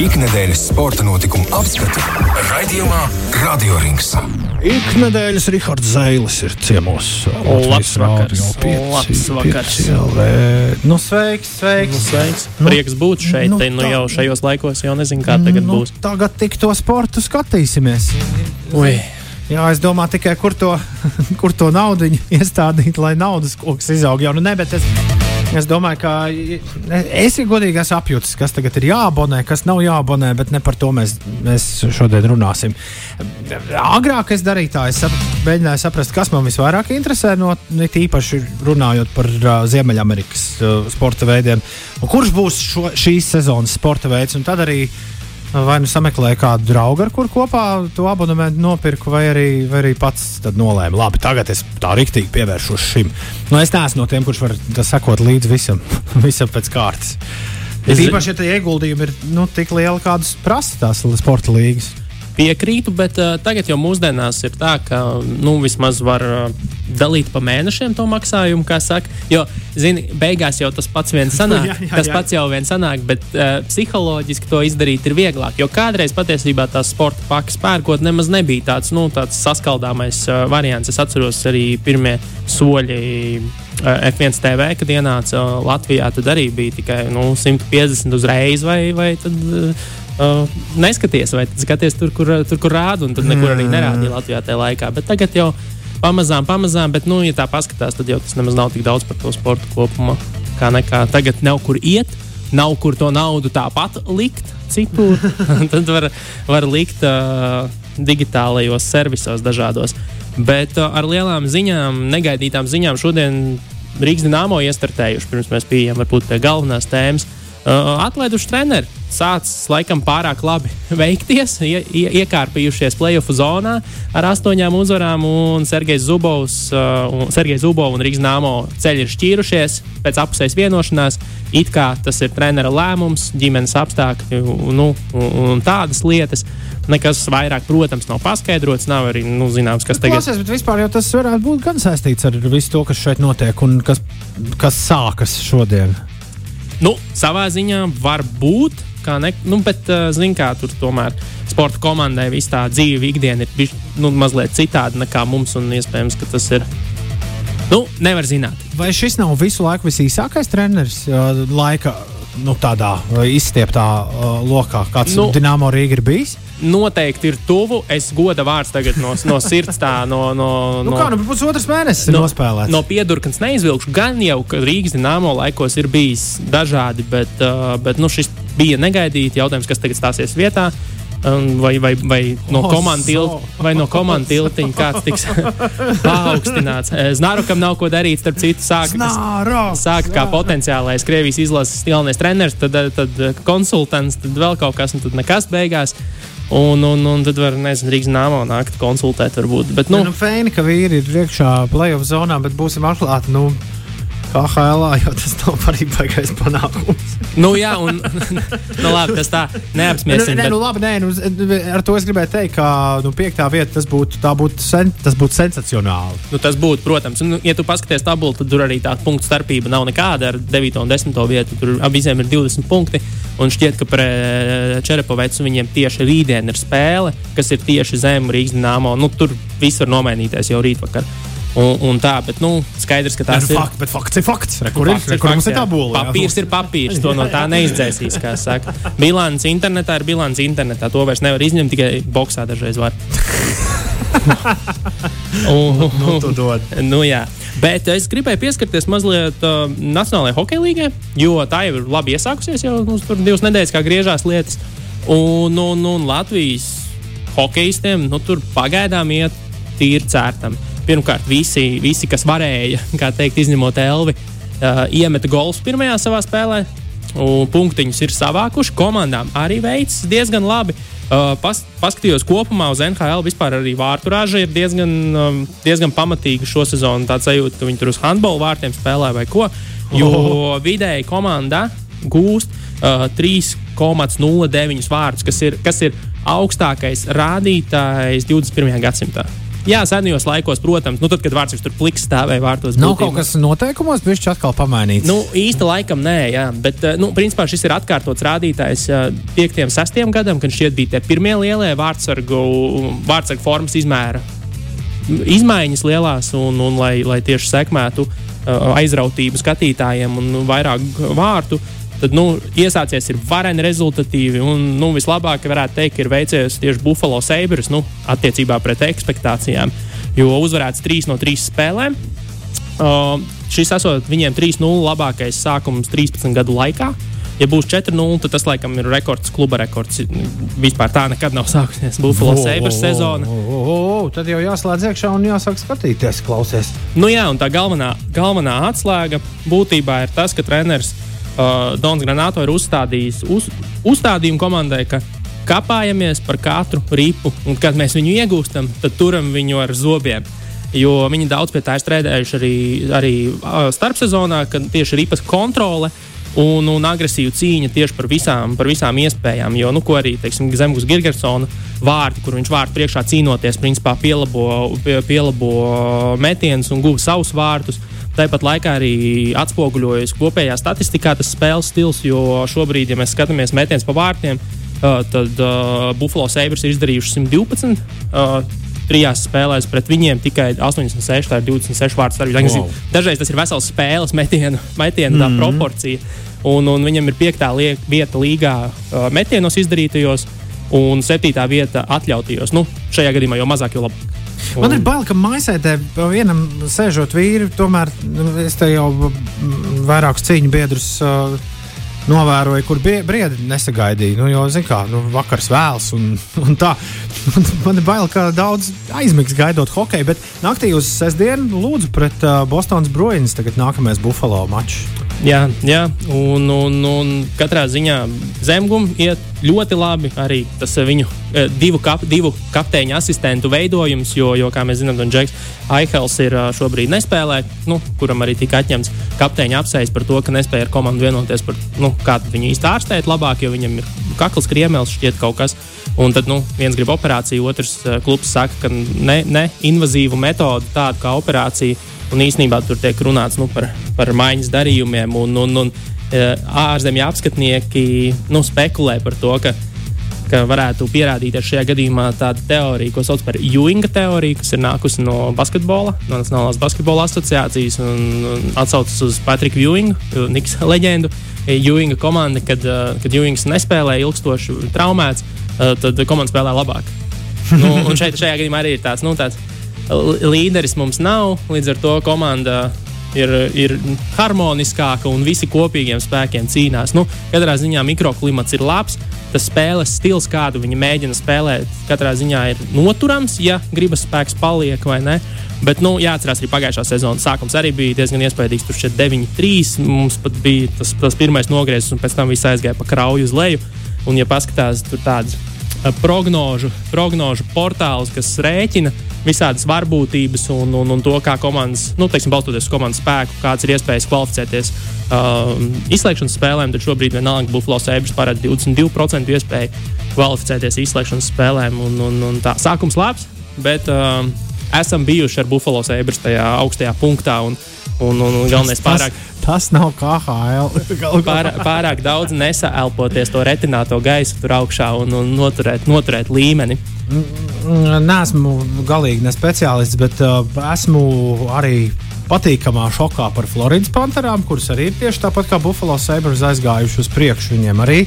Ikdienas sporta notikumu apskati raidījumā Radio Rings. Ikdienas Rahards Zailis ir ciemos. Labs vakars. Labs vakars. Nu, sveiks, sveiks. Nu, sveiks. Nu, Prieks būt šeit. nu, Nu, nu, jau šajos laikos jau nezinu, kā tagad nu, būs. Tagad tik to sportu skatīsimies. Ui. Jā, es domāju tikai, kur to, kur to naudu iestādīt, lai naudas koks izaug. Jau nu ne, bet es, es domāju, ka es ir godīgi esmu apjūtis, kas tagad ir jāabonē, kas nav jāabonē, bet ne par to mēs, mēs šodien runāsim. Agrāk es darīju tā, es sap, mēģināju saprast, kas man visvairāk interesē, no it īpaši runājot par uh, Ziemeļamerikas uh, sporta veidiem, kurš būs šo, šīs sezonas sporta veids. Un tad arī Vai nu sameklēju kādu draugu, ar kuru kopā to abonementu nopirku, vai arī, vai arī pats nolēmu, labi, tagad es tā rīktīgi pievēršos šim. Nu, es neesmu no tiem, kurš var sekot līdzi visam, visam pēc kārtas. Es īpaši, ja tie ieguldījumi ir nu, tik lieli, kādus prasa tās sporta līgas. Piekrītu, bet uh, tagad jau mūsdienās ir tā, ka nu, vismaz var uh, dalīt pa mēnešiem to maksājumu, kā saka. Jo, zini, beigās jau tas pats viens sanāk, Jā, jā, tas jā. pats jau viens sanāk, bet uh, psiholoģiski to izdarīt ir vieglāk. Jo kādreiz patiesībā tās sporta pakas pērkot nemaz nebija tāds, nu, tāds saskaldāmais uh, variants. Es atceros arī pirmie soļi. uh, F1 TV, kad ienāca Latvijā, tad arī bija tikai nu, 150 uzreiz, vai, vai tad uh, neskaties, vai skaties tur, kur, tur, kur rāda, un tad nekur arī nerādīja Latvijā tajā laikā. Bet tagad jau pamazām, pamazām, bet, nu, ja tā paskatās, tad jau tas nemaz nav tik daudz par to sportu kopumā. Kā nekā tagad nav kur iet, nav kur to naudu tāpat likt citur. tad var, var likt uh, digitālajos servisos dažādos. Bet uh, ar lielām ziņām, negaidītām ziņām šodien Rīgas dīnāmo iestartējuši, pirms mēs bijām varbūt pie galvenās tēmas. Uh, atlaiduši treneri. Sācis laikam pārāk labi veikties, ie, ie, iekārpījušies playoff zonā ar astoņām uzvarām, un Sergejs Zubovs, uh, un, Sergejs Zubovs un Rīgas Nāmo ceļi ir šķīrušies pēc apusējas vienošanās. It kā tas ir trenera lēmums, ģimenes apstākļi nu, un, un tādas lietas. Nekas vairāk, protams, nav paskaidrots. Nav arī nu, zināms, kas tagad Klausies, bet vispār jau tas varētu būt gan saistīts ar visu to, kas šeit notiek un kas, kas sākas šodien. Nu, savā ziņā var būt, kā ne, nu, bet, uh, zin, kā tur tomēr sporta komandai viss tā dzīve, ikdiena ir bišķi, nu, mazliet citāda nekā mums, un iespējams, ka tas ir. Nu, nevar zināt. Vai šis nav visu laiku visīsākais treneris uh, laika nu, tādā uh, izstieptā lokā, kāds nu, Dienāmo Rīga ir bijis? Noteikti ir tuvu. Es goda vārds tagad no, no sirds, tā no. no, Nu, no kā nu pusotras mēnesis ir no, nospēlēts? no piedurknes neizvilkšu. Gan jau, Rīgas dīnāmo laikos ir bijis dažādi, bet, uh, bet nu, šis bija negaidīti. Jautājums, kas tagad stāsies vietā. Vai, vai, vai no komandas tiltiņa kāds tiks paaugstināts. Znārukam nav ko darīt, starp citu, sāk, Nāros! sāk kā potenciālais Krievijas izlases galvenais treneris, tad, tad konsultants, tad vēl kaut kas, un tad nekas beigās. Un, un, un tad var, nezinu, Rīgas nāmā nākt konsultēt, varbūt. Bet, Nu, nu, nu, Fēni, ka vīri ir iekšā playoff zonā, bet būsim atklāti. Nu, KHL, jau tas nav arī baigais panākums. nu jā, un nu, labi, tas tā neapsmiesim. nē, bet- nu, labi, nē, nu, ar to es gribēju teikt, ka nu, piektā vieta tas būtu, būtu, sen, tas būtu sensacionāli. Nu, tas būtu, protams, un, ja tu paskaties tabulu, tad tur arī tā punktu starpība nav nekāda ar 9 un 10 vietu. Tur abiem ir 20 punkti. Un šķiet, ka pret Čerepovecu viņiem tieši rītdien ir spēle, kas ir tieši zem Rīgas dīnāmo. Nu, tur viss var nomainīties jau rītvakar. Un, un tā, bet nu, skaidrs, ka Tas tās ir ir. fakts, bet fakts ir fakts. Re, kur ir, Fakts re, kur mums ir jā. tabula? jā. Papīrs ir papīrs. To no tā neizdzēsīs. kā saka. Bilants internetā ir bilants internetā. To vairs nevar izņemt, tikai boxā dažreiz var. un, Nu, dod. nu, jā. Bet es gribēju pieskarties mazliet uh, Nacionālajai hokeja līgai, jo tā jau ir labi iesākusies. Jau mums tur divas nedēļas, kā griežās lietas. Un, un, un Latvijas hokeistiem nu, tur pagaidām iet tīri cērtam. Pirmkārt, visi, visi kas varēja, kā teikt, izņemot Elvi, uh, iemeta golfs pirmajā savā spēlē. Un punktiņus ir savākuši. Komandām arī veids diezgan labi. Uh, pas, paskatījos kopumā uz NHL. Vispār arī vārtu raža ir diezgan, um, diezgan pamatīga šo sezonu. Tāds sajūta, ka viņi tur uz handbola vārtiem spēlē vai ko. Jo vidēji komanda gūst uh, 3,09 vārdus, kas ir, kas ir augstākais rādītājs 21. gadsimtā. Jā, senajos laikos, protams, nu, tad, kad vārds tur pliks stāvēja vārtos. Nav būtībā. kaut kas noteikumos, viņš atkal pamainīts. Nu, īsti laikam nē, jā, bet, nu, principā šis ir atkārtots rādītājs 5. un 6. gadam, kad šķiet bija tie pirmie lielie vārdsargu, vārdsargu formas izmēra izmaiņas lielās, un, un lai, lai tieši sekmētu uh, aizrautību skatītājiem un vairāk vārtu. Tad nu, iesācies ir vareni rezultatīvi, un nu, vislabāk varētu teikt, ir veicies tieši Buffalo Sabres nu, attiecībā pret expectācijām. Jo uzvarēts 3 no 3 spēlēm. Uh, šis esot viņiem 3-0 labākais sākums 13 gadu laikā. Ja būs 4-0, tad tas laikam ir rekords, kluba rekords. Vispār tā nekad nav sākusies Buffalo oh, Sabres sezona. Oh, oh, oh, tad jau jāslēdz iekšā un jāsāk skatīties, klausies. Nu jā, un tā galvenā, galvenā atslēga būtībā ir tas, ka treneris uh, Dons Granato ir uzstādījis uz, uzstādījumu komandai, ka kapājamies par katru ripu, un kad mēs viņu iegūstam, tad turam viņu ar zobiem. Jo viņi daudz pie tā ir strādājuši arī, arī uh, starpsezonā, kad tieši ripas kontrole uh, un, un agresīva cīņa tieši par visām, par visām iespējām. Jo, nu, ko arī Zemgus Gigersona vārti, kur viņš vārtu priekšā cīnoties, principā pielabo, pie, pielabo metienus un guva savus vārtus. Tāpat laikā arī atspoguļojas kopējā statistikā tas spēles stils, jo šobrīd, ja mēs skatāmies metienus pa vārtiem, uh, tad uh, Buffalo Sabres ir izdarījuši 112. Uh, trijās spēlēs pret viņiem tikai 86, tā ir 26 vārdu starpība. Wow. Dažreiz tas ir vesels spēles metienu, metienu mm -hmm. proporcija. Un, un viņam ir piektā vieta līgā uh, metienos izdarītajos un septītā vieta atļautajos. Nu, šajā gadījumā jau mazāk, jo labāk. Un... Man ir bail, ka maisētē vienam sēžot vīri, tomēr nu, es te jau vairākus cīņu biedrus. Uh, novēroju, kur briedi nesagaidīja. Nu, jo, zin kā, nu, vakars vēls un, un tā. Man ir bail, ka daudz aizmigs gaidot hokeju, bet naktī uz sestdienu lūdzu pret uh, Bostonas Bruins tagad nākamais Buffalo mačs. Jā, jā un, un, un katrā ziņā zemgumam iet ļoti labi arī tas viņu divu, kap, divu kapteiņu asistentu veidojums, jo, jo kā mēs zinām, Džeks Aihels ir šobrīd nespēlē, nu, kuram arī tika atņemts kapteiņa apsēs par to, ka nespēja ar komandu vienoties par nu, kādu viņu īsti ārstēt labāk, jo viņam ir kakls kriemēls, šķiet kaut kas. Un tad nu, viens grib operāciju, otrs klubs saka, ka ne, ne invazīvu metodu tādu kā operācija Un īsnībā tur tiek runāts nu, par, par maiņas darījumiem, un, un, un ārzemju apskatnieki nu, spekulē par to, ka, ka varētu pierādīties šajā gadījumā tāda teorija, ko sauc par Ewinga teoriju, kas ir nākusi no basketbola, no Nacionālās basketbola asociācijas un, atsaucas uz Patriku Ewingu, Niks leģendu. Ewinga komanda, kad, e, kad Ewings nespēlēja ilgstoši traumēts, tad komanda spēlē labāk. nu, un šeit, šajā gadījumā arī ir tāds, nu, tāds līderis mums nav. Līdz ar to komanda ir, ir harmoniskāka un visi kopīgiem spēkiem cīnās. Nu, katrā ziņā mikroklimats ir labs. Tas spēles stils, kādu viņi mēģina spēlēt, katrā ziņā ir noturams, ja gribas spēks paliek vai ne. Bet, nu, jāatcerās, arī pagājušā sezonas sākums arī bija diezgan iespaidīgs. Tur šeit 9-3. Mums pat bija tas, tas pirmais nogriezis, un pēc tam viss aizgāja pa krauju uz leju. Un, ja paskatās tur tādas prognožu, prognožu portālus, kas rēķina visādas varbūtības un, un, un to, kā komandas, nu, teiksim, balstoties uz komandas spēku, kādas ir iespējas kvalificēties uh, izslēgšanas spēlēm, tad šobrīd vienalga Buffalo Sabres parāda 22% iespēju kvalificēties izslēgšanas spēlēm. Un, un, un tā sākums labs, bet uh, esam bijuši ar Buffalo Sabres tajā augstajā punktā. Un, Un, un, un galvenais pārāk. Tas, tas nav KHL. pārāk, pārāk daudz nesaelpoties to retināto gaisu tur augšā un, un noturēt, noturēt līmeni. Nē, esmu galīgi ne speciālists, bet uh, esmu arī patīkamā šokā par Floridas panterām, kuras arī tieši tāpat kā Buffalo Sabres aizgājuši uz priekšu. Viņiem arī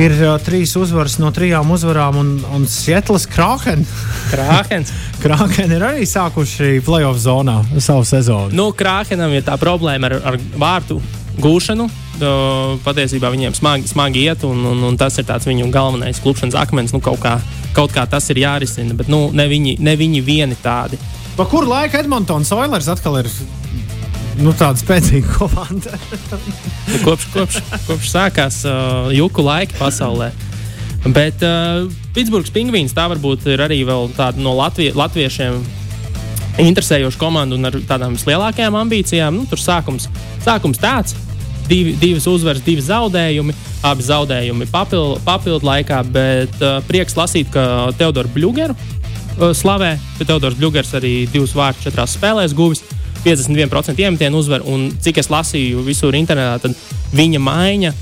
ir uh, trīs uzvaras no trijām uzvarām, un, un Sietlas Krāhens. Krāhens ir arī sākuši playoff zonā savu sezonu. Nu, Krāhenam ir tā problēma ar, ar vārtu gūšanu. Uh, patiesībā viņiem smagi, smagi iet, un, un, un tas ir viņu galvenais klupšanas akmens. Nu, kaut, kā, kaut kā tas ir jārisina, bet nu, ne, viņi, ne viņi vieni tādi. Pa kuru laiku Edmontonas Oilers atkal ir nu, tāda spēcīga komanda? Nu, kopš, kopš, kopš sākās uh, juku laika pasaulē. Bet uh, Pitsburgas pingvīns tā varbūt ir arī tāda no Latvie, latviešiem interesējoša komanda un ar tādām vislielākajām ambīcijām. Nu, tur sākums, sākums tāds, divi, divas uzvaras, divi zaudējumi. Abi zaudējumi papildu, papildu laikā, bet uh, prieks lasīt, ka Teodoru Blugeru uh, slavē, bet Teodors Bļūgers arī divus vārdus četrās spēlēs guvis. 51% iemetienu uzvar, un cik es lasīju visur internetā, tad viņa maiņa,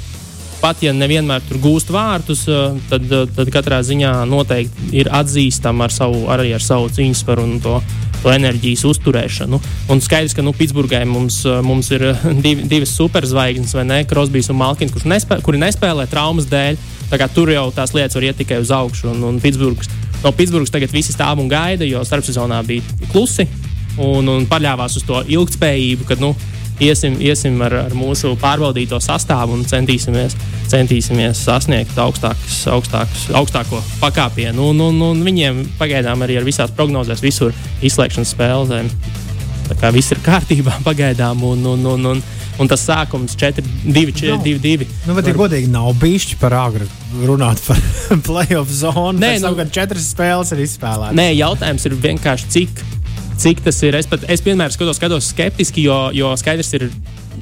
pat ja nevienmēr tur gūst vārtus, uh, tad, uh, tad katrā ziņā noteikti ir atzīstama ar savu, arī ar savu cīņas varu un to, to enerģijas uzturēšanu. Un skaidrs, ka nu, Pitsburgai mums, uh, mums ir div, divas superzvaigznes, vai ne? Krosbīs un Malkins, nespē, kuri nespēlē traumas dēļ. Tur jau tās lietas var iet tikai uz augšu. Un, un Pitsburgas, no Pitsburgas tagad visi stāv un gaida, jo starpsezonā bija klusi un, un paļāvās uz to ilgspējību, kad nu, iesim, iesim ar, ar mūsu pārbaudīto sastāvu un centīsimies, centīsimies sasniegt augstākus, augstākus, augstāko pakāpienu. Un, un, un viņiem pagaidām arī ar visās prognozēs, visur izslēgšanas spēlēm. Tā kā viss ir kārtībā pagaidām. Un, un, un, un, un tas sākums 4, 2, 4, 2, 2. Nu, bet, ja godīgi, nav bijis par agru runāt par playoff zonu. Nē, nu, kad četras spēles ir izspēlētas. Nē, jautājums ir vienkārši, cik cik tas ir. Es, pat, es vienmēr skatos, skatos skeptiski, jo, jo skaidrs ir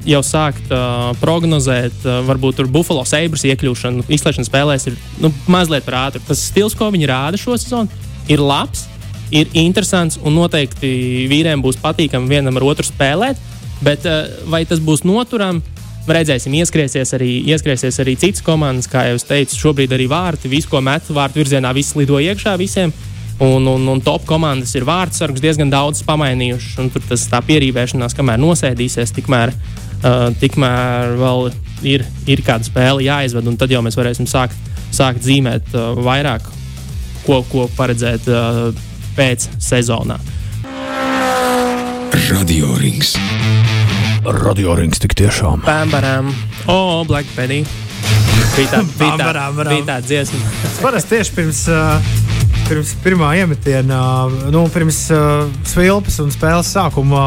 jau sākt uh, prognozēt, uh, varbūt tur Buffalo Sabres iekļūšanu izslēgšanas spēlēs ir nu, mazliet par ātru. Tas stils, ko viņi rāda šo sezonu, ir labs, ir interesants un noteikti vīriem būs patīkami vienam ar otru spēlēt. Bet uh, vai tas būs noturami? Redzēsim, ieskriesies arī, ieskriesies arī citas komandas, kā jau teicu, šobrīd arī vārti, visu, ko met vārtu virzienā, viss lido iekšā visiem. Uh, Un, un, un top komandas ir vārdsargs diezgan daudz pamainījuši. Tur tas tā pierīvēšanās, kamēr nosēdīsies, tikmēr, uh, tikmēr vēl ir, ir kāda spēle jāizved. Tad jau mēs varēsim sākt, sākt zīmēt uh, vairāk, ko, ko paredzēt uh, pēc sezonā. Radio rings. Radio rings tik tiešām. Pambaram, o, oh, Blackberry. Bija tā, bija tā, bija tā dziesma. Parasti tieši pirms. Uh pirms pirmā iemetiena, nu, pirms uh, svilpas un spēles sākuma,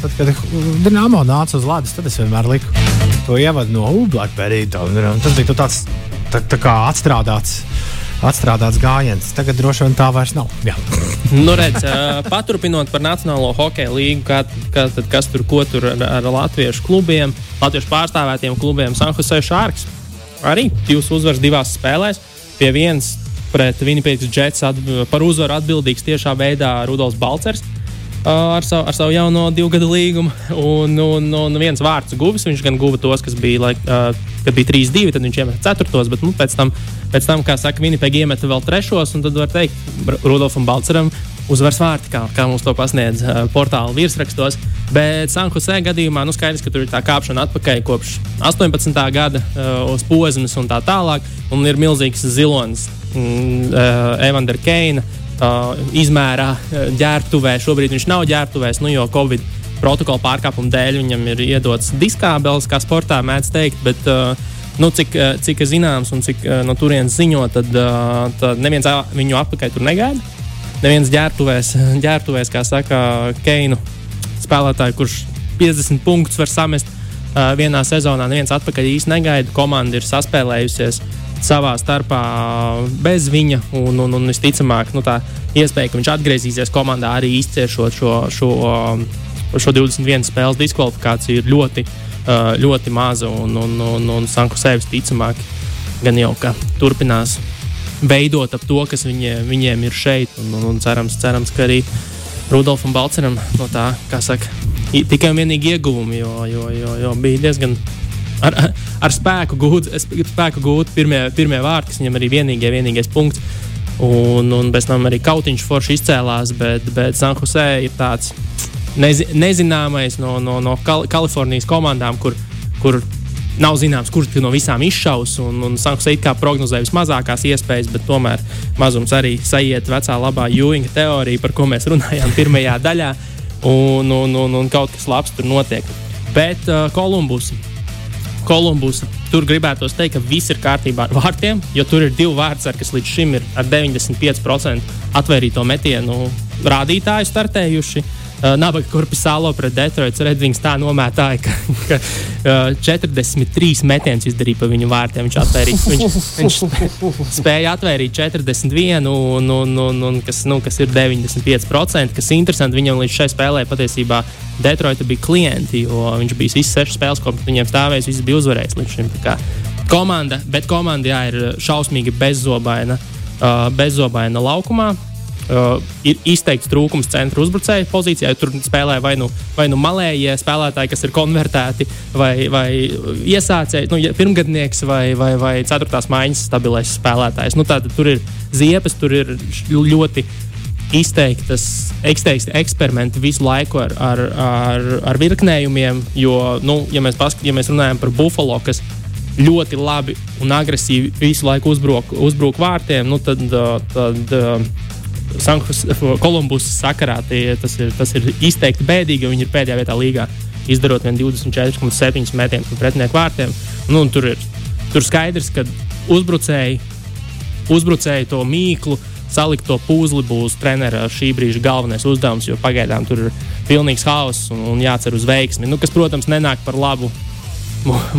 tad, kad Dienāmo nāca uz ledus, tad es vienmēr liku to ievadu no Blackberry. Tas bija tāds tā, tā kā atstrādāts. Atstrādāts gājiens. Tagad droši vien tā vairs nav. nu, redz, paturpinot par Nacionālo hokeja līniju, kā, kā, tad, kas tur ko tur ar, ar latviešu klubiem, latviešu pārstāvētiem klubiem, Sanhusē Šārks. Arī divas uzvaras divās spēlēs. Pie vienas pret Winnipeg Jets par uzvaru atbildīgs tiešā veidā Rudolfs Balcers. Ar savu, ar savu jauno divu gadu līgumu. Un, un, un viens vārds guvis. Viņš gan guva tos, kas bija, laik, uh, kad bija 3-2, tad viņš iemeta 4. Bet nu, pēc, tam, pēc tam, kā saka, Winnipeg iemeta vēl 3. Un tad var teikt, Rudolfam Balceram uzvaras vārti, kā, kā mums to pasniedz uh, portāla virsrakstos. Bet Sankusē gadījumā nu, skaidrs, ka tur ir tā kāpšana atpakaļ kopš 18. gada uh, uz posmas un tā tālāk. Un ir milzīgs zilonis mm, uh, Evandera Keina uh, izmērā uh, ģērbtuvē. Šobrīd viņš nav ģērbtuvēs, nu, jo Covid protokola pārkāpuma dēļ viņam ir iedots diskābeles, kā sportā mēdz teikt. Bet, uh, Nu, cik, cik zināms un cik no turienes ziņo, tad, tad neviens viņu apakaļ tur negaida neviens ģērbtuvēs, ģērbtuvēs kā saka, Keinu spēlētāju, kurš 50 punktus var samest uh, vienā sezonā. Neviens atpakaļ īsti negaida. Komanda ir saspēlējusies savā starpā bez viņa. Un, un, un visticamāk, nu, tā iespēja, ka viņš atgriezīsies komandā arī izciešot šo, šo, šo 21 spēles diskvalifikāciju, ir ļoti, uh, ļoti maza. Un, un, un, un Sanku sevis ticamāk gan jau ka turpinās veidot ap to, kas viņiem, viņiem ir šeit. Un, un, un cerams, cerams, ka arī Rudolfam Balceram no tā, kā saka, tikai un vienīgi ieguvumi, jo, jo, jo, jo bija diezgan. Ar, ar spēku gūt, spēku gūt pirmie, pirmie vārti, kas viņam arī vienīgie, vienīgais punkts. Un, un pēc tam arī kautiņš forši izcēlās, bet, bet Sanhusē ir tāds nezi, nezināmais no, no, no Kal Kalifornijas komandām, kur, kur Nav zināms, kurš no visām izšaus. Un, un Sanktpēters it kā prognozēja vismazākās iespējas, bet tomēr mazums arī sajiet vecā labā jūņa teorija, par ko mēs runājām pirmajā daļā. Un, un, un, un kaut kas labs tur notiek. Bet uh, Kolumbus. Kolumbus. Tur gribētos teikt, ka viss ir kārtībā ar vārtiem, jo tur ir divi vārdsargi, kas līdz šim ir ar 95% atvērto metienu rādītāju startējuši. Uh, Uh, Nabaga Korpusālo pret Detroitas Redvings tā nomētāja, ka, ka uh, 43 metienus izdarīja pa viņu vārtiem. Viņš, atvērīja, viņš, viņš spēja atvērīt 41, un, un, un, un, kas, nu, kas ir 95%. Kas interesanti, viņam līdz šai spēlē patiesībā Detroita bija klienti, jo viņš bija visas sešas spēles, ko viņiem stāvējis, viss bija uzvarējis līdz šim. Komanda, bet komanda jā, ir šausmīgi bezzobaina, uh, bezzobaina laukumā. Uh, ir izteikts trūkums centra uzbrucēju pozīcijā. Tur spēlē vai nu, vai nu malējie spēlētāji, kas ir konvertēti, vai, vai iesācēji, nu, pirmgadnieks vai, vai, vai ceturtās maiņas stabilais spēlētājs. Nu, tātad tur ir ziepes, tur ir ļoti izteiktas, izteikti eksperimenti visu laiku ar, ar, ar, ar virknējumiem. Jo, nu, ja, mēs paskat, ja mēs runājam par Buffalo, kas ļoti labi un agresīvi visu laiku uzbruk, uzbruk vārtiem, nu, tad, tad Kolumbus sakarā tie, tas, ir, tas ir izteikti bēdīgi, jo viņi ir pēdējā vietā līgā, izdarot 24,7 metienus no pretinieku vārtiem. Nu, tur ir tur skaidrs, ka uzbrucēji, uzbrucēji to mīklu salikt to puzli būs trenera šī brīža galvenais uzdevums, jo pagaidām tur ir pilnīgs haoss un, un jācer uz veiksmi. Nu, kas, protams, nenāk par labu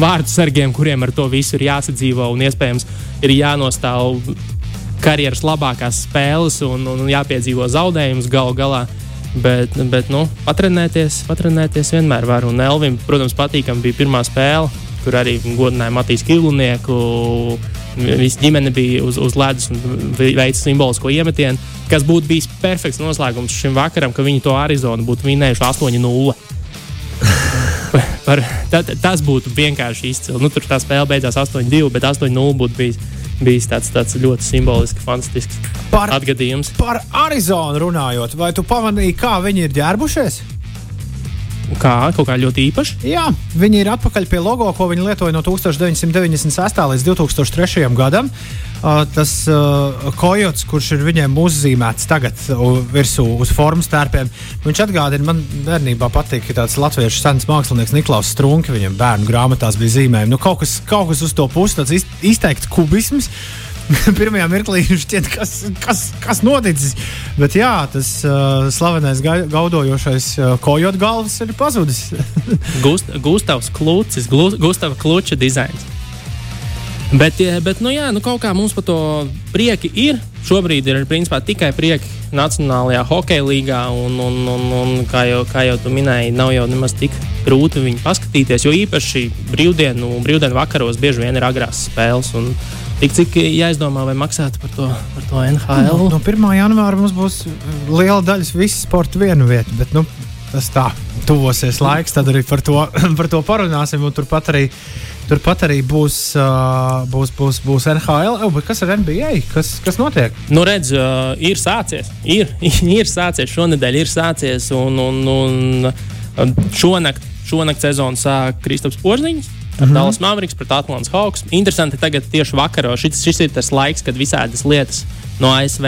vārdu sargiem, kuriem ar to visu ir jāsadzīvo un iespējams ir jānostāv karjeras labākās spēles un, un jāpiedzīvo zaudējumus galu galā. Bet, bet nu, patrenēties, patrenēties vienmēr var. Un Elvim, protams, patīkami bija pirmā spēle, kur arī godināja Matīs Kilnieku Visa ģimene bija uz, uz ledus un veica simbolisko iemetienu, kas būtu bijis perfekts noslēgums šim vakaram, ka viņi to Arizonu būtu vinējuši 8-0. Par, tā, tas būtu vienkārši izcili. Nu, tur tā spēle beidzās 8-2, bet 8-0 būtu bijis, bijis tāds, tāds ļoti simbolisks, fantastisks par, atgadījums. Par Arizonu runājot, vai tu pamanīji, kā viņi ir ģērbušies? Kā kaut kā ļoti īpaša? Jā, viņi ir atpakaļ pie logo, ko viņi lietoja no 1996. līdz 2003. gadam. Uh, tas uh, kojots, kurš ir viņiem uzzīmēts tagad virsū uz formas tērpiem, viņš atgādina, man bērnībā patīk, ka tāds latviešu sens mākslinieks Niklaus Strunke viņam bērnu grāmatās bija zīmējumi. Nu, kaut, kas, kaut kas uz to pusi, tāds izteikts kubisms. pirmajā mirklī šķiet, kas, kas, kas noticis. Bet jā, tas uh, slavenais gaudojošais uh, kojot galvas ir pazudis. Gust, Gustavs Klucis, Gustavs Kluča dizains. Bet, bet nu jā, nu kaut kā mums par to prieki ir. Šobrīd ir principā, tikai prieki Nacionālajā hokeja līgā. Un, un, un, un, kā, jau, kā jau tu minēji, nav jau nemaz tik grūti viņu paskatīties. Jo īpaši brīvdienu, brīvdienu vakaros bieži vien ir agrās spēles. Un, Tik cik jāizdomā, vai maksāt par to, par to NHL? No, no 1. janvāra mums būs liela daļa visas sporta vienu vietu, bet nu, tas tā, tuvosies laiks, tad arī par to, par to parunāsim. Turpat arī, turpat arī būs, uh, būs, būs, būs NHL. Oh, kas ar NBA? Kas, kas notiek? Nu, redz, uh, ir sācies. Ir, ir sācies. Šonadēļ ir sācies. Un, un, un šonakt, šonakt sezonu sāk Kristaps Porziņš ar mm -hmm. Dallas Mavericks pret Atlantijas Hawks. Interesanti, tagad tieši vakarā šis, šis ir tas laiks, kad visādas lietas no ASV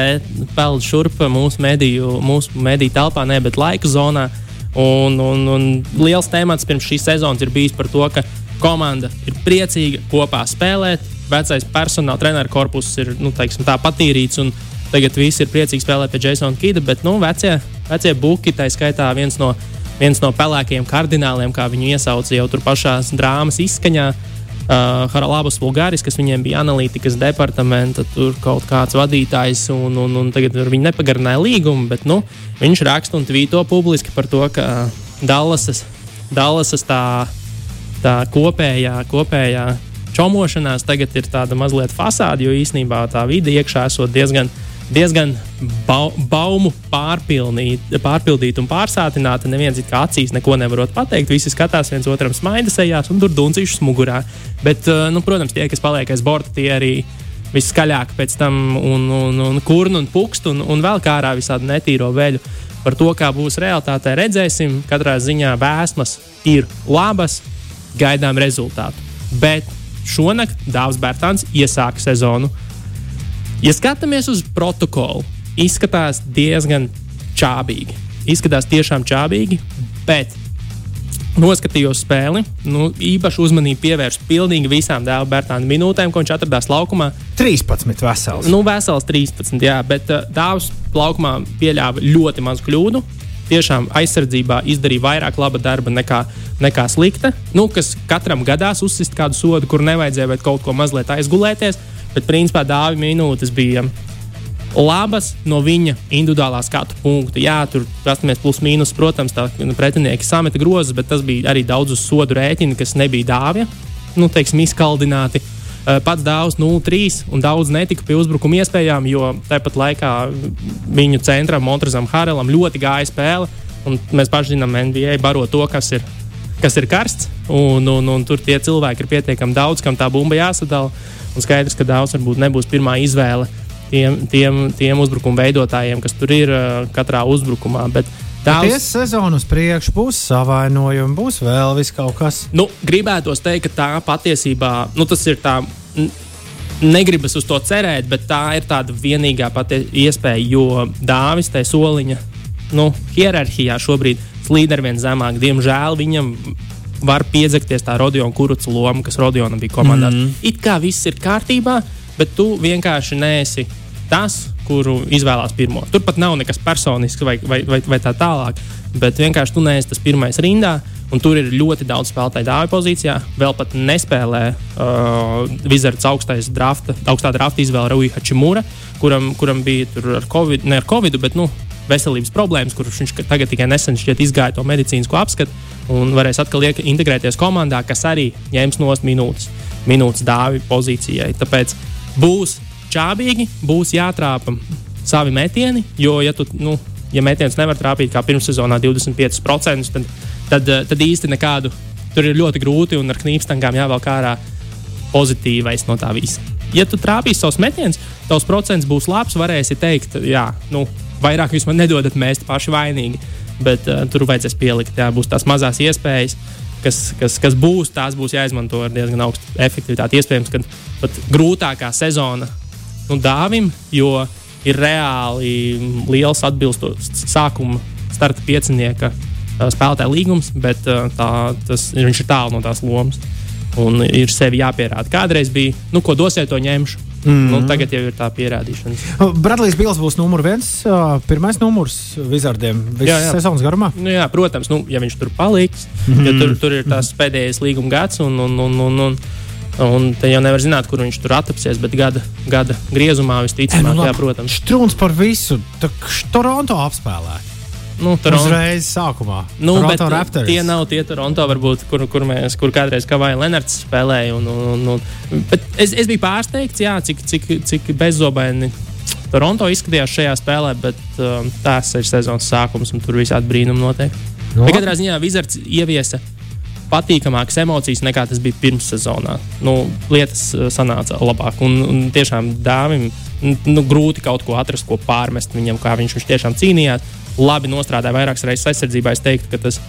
peld šurp mūsu mediju, mūsu mediju telpā, ne, bet laika zonā. Un, un, un liels temats pirms šīs sezonas ir bijis par to, ka komanda ir priecīga kopā spēlēt. Vecais personāla treneru korpus ir nu, teiksim, tā patīrīts, un tagad visi ir priecīgi spēlēt pie Jasona Kida. Bet nu, vecie, vecie buki, tā skaitā viens no viens no pelēkajiem kardināliem, kā viņu iesauca jau tur pašā drāmas izskaņā. Uh, Haralabas Bulgāris, kas viņiem bija analītikas departamenta, tur kaut kāds vadītājs, un, un, un tagad viņi nepagarināja līgumu, bet nu, viņš raksta un tvīto publiski par to, ka Dallasas, Dallasas tā, tā kopējā, kopējā čomošanās tagad ir tāda mazliet fasāde, jo īsnībā tā vide iekšā esot diezgan diezgan ba baumu pārpildīta un pārsātināta. Neviens kā acīs neko nevarot pateikt. Visi skatās viens otram smaidas ejās un tur duncīšus mugurā. Bet, uh, nu, protams, tie, kas paliek aiz borta, tie arī viskaļāk pēc tam un, un, un kurnu un pukstu un, un vēl kā ārā visādi netīro veļu. Par to, kā būs realitātē, redzēsim. Katrā ziņā vēsmas ir labas, gaidām rezultātu. Bet šonakt Dārzs Bērtāns iesāka sezonu Ja skatāmies uz protokolu, izskatās diezgan čābīgi. Izskatās tiešām čābīgi, bet noskatījos spēli. Nu, īpaši uzmanību pievērstu pilnīgi visām dēla Bērtāna minūtēm, ko viņš atradās laukumā. 13 vesels. Nu, vesels 13, jā, bet uh, dāvs laukumā pieļāva ļoti mazu kļūdu. Tiešām aizsardzībā izdarīja vairāk laba darba nekā, nekā slikta. Nu, kas katram gadās uzsist kādu sodu, kur nevajadzēja kaut ko mazliet aizgulēties. Bet principā dāvi minūtes bija labas no viņa individuālā skatu punkta. Jā, tur paskatāmies plus mīnus, protams, tā pretinieki sameta grozus, bet tas bija arī daudz uz sodu rēķina, kas nebija dāvja, nu, teiksim, izkaldināti. Uh, pats dāvs 0-3 un daudz netika pie uzbrukuma iespējām, jo tāpat laikā viņu centram, Montrazam Harelam, ļoti gāja spēle. Mēs paši zinām, NBA baro to, kas ir, kas ir karsts. Un, un, un tur tie cilvēki ir pietiekami daudz, kam tā bumba jāsadala. Un skaidrs, ka daudz varbūt nebūs pirmā izvēle tiem, tiem, tiem uzbrukuma veidotājiem, kas tur ir uh, katrā uzbrukumā. Bet, Daudz sezonu uz priekšu būs savainojumi, būs vēl kaut kas. Nu, gribētos teikt, ka tā patiesībā nu, tas ir tā. Negribas uz to cerēt, bet tā ir tāda vienīgā iespēja, jo dāvis tajā soliņa nu, hierarhijā šobrīd slīd ar vien zemāk. Diemžēl viņam var piedzakties tā Rodiona Kuruca loma, kas Rodionam bija komandā. Mm -hmm. It kā viss ir kārtībā, bet tu vienkārši neesi tas, kuru izvēlās pirmo. Tur pat nav nekas personisks vai, vai, vai, vai tā tālāk, bet vienkārši tu neesi tas pirmais rindā. Un tur ir ļoti daudz spēlētāju dāvju pozīcijā. Vēl pat nespēlē uh, Wizards augstais drafta, augstā drafta izvēle Rauja Hačimura, kuram, kuram bija ar Covid, ne ar Covid, bet nu, veselības problēmas, kurš viņš tagad tikai nesen izgāja to medicīnisko apskatu un varēs atkal integrēties komandā, kas arī ņems nost minūtes, minūtes dāvju pozīcijai. Tāpēc būs čābīgi, būs jātrāpa savi metieni, jo, ja tu, nu, ja metiens nevar trāpīt kā pirmssezonā 25%, tad, tad, eh, tad īsti nekādu tur ir ļoti grūti un ar knīpstangām jāvelk ārā pozitīvais no tā visa. Ja tu trāpīsi savus metienus, tavs procents būs labs, varēsi teikt, jā, nu, vairāk jūs man nedodat, mēs paši vainīgi. Bet uh, tur vajadzēs pielikt, jā, būs tās mazās iespējas, kas, kas, kas būs, tās būs jāizmanto ar diezgan augstu efektivitāti. Iespējams, ka pat grūtākā sezona nu, dāvim, jo ir reāli liels atbilstošs sākuma starta piecinieka spēlētāja līgums, bet tā, tas, viņš ir tālu no tās lomas. Un ir sevi jāpierāda. Kādreiz bija, nu, ko dosiet, to ņemšu. Mm -hmm. nu, tagad jau ir tā pierādīšana. Bradlijs Bils būs numur viens, pirmais numurs Vizardiem visas sezonas garumā. Nu, jā, protams, nu, ja viņš tur paliks, mm -hmm. ja tur, tur ir tās pēdējais līguma gads un, un, un, un, un Un te jau nevar zināt, kur viņš tur attapsies, bet gada, gada griezumā visticamāk, nu, jā, protams. Strūns par visu. Toronto apspēlē. Nu, Toronto. Uzreiz sākumā. Nu, Toronto Raptors. Tie nav tie Toronto, varbūt, kur, kur, mēs, kur kādreiz Kavaja Lenards spēlēja. Un, un, un, bet es, es biju pārsteigts, jā, cik, cik, cik bezzobaini Toronto izskatījās šajā spēlē, bet um, tās ir sezonas sākums un tur visādi brīnumi notiek. No. Bet katrā ziņā Wizards ieviesa patīkamākas emocijas nekā tas bija pirms sezonā. Nu, lietas uh, sanāca labāk. Un, un tiešām dāvim nu, grūti kaut ko atrast, ko pārmest viņam, kā viņš, viņš tiešām cīnījās. Labi nostrādāja vairākas reizes aizsardzībā. Es teiktu, ka tas,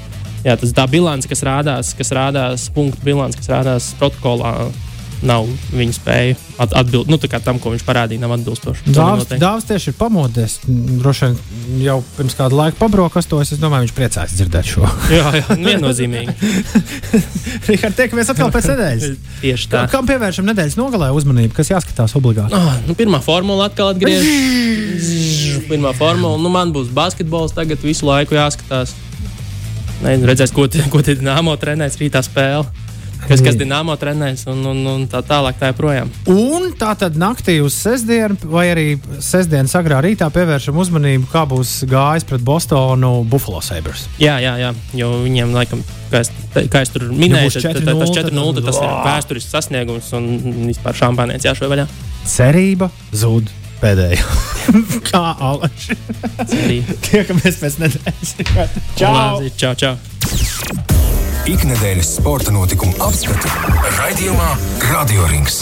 jā, tas tā bilants, kas rādās, kas rādās punktu bilants, kas rādās protokolā, nav viņa spēja atbildēt nu, tam, ko viņš parādīja, nav atbilstoši. Dāvs tieši ir pamodies. Droši vien jau pirms kāda laika pabrokastos. Es domāju, viņš priecājas dzirdēt šo. jā, jā nu, viennozīmīgi. Rihard, tiekamies atkal pēc nedēļas. tieši tā. Kam pievēršam nedēļas nogalē uzmanību, kas jāskatās obligāti? Oh, nu, pirmā formula atkal atgriežas. pirmā formula. Nu, man būs basketbols tagad visu laiku jāskatās. Ne, redzēs, ko, ko tie dīnāmo trenēs rītā spēlē kas, kas Dienāmo trenēs un, un, un tā tālāk. Tā joprojām. Un tā tad naktī uz sestdienu, vai arī sestdienas agrā rītā pievēršam uzmanību, kā būs gājis pret Bostonu Buffalo Sabres. Jā, jā, jā, jo viņiem laikam. Kā es, kā es tur minēju, ja tad, tas 4-0 tas ir vēsturisks sasniegums un vispār šampānēs jāšo vaļā. Cerība zūd pēdējā. Kā alaši. Tiekamies pēc nedēļas. Čau! čau, čau ikdienas sporta notikumu apskatu raidījumā Radio Rings.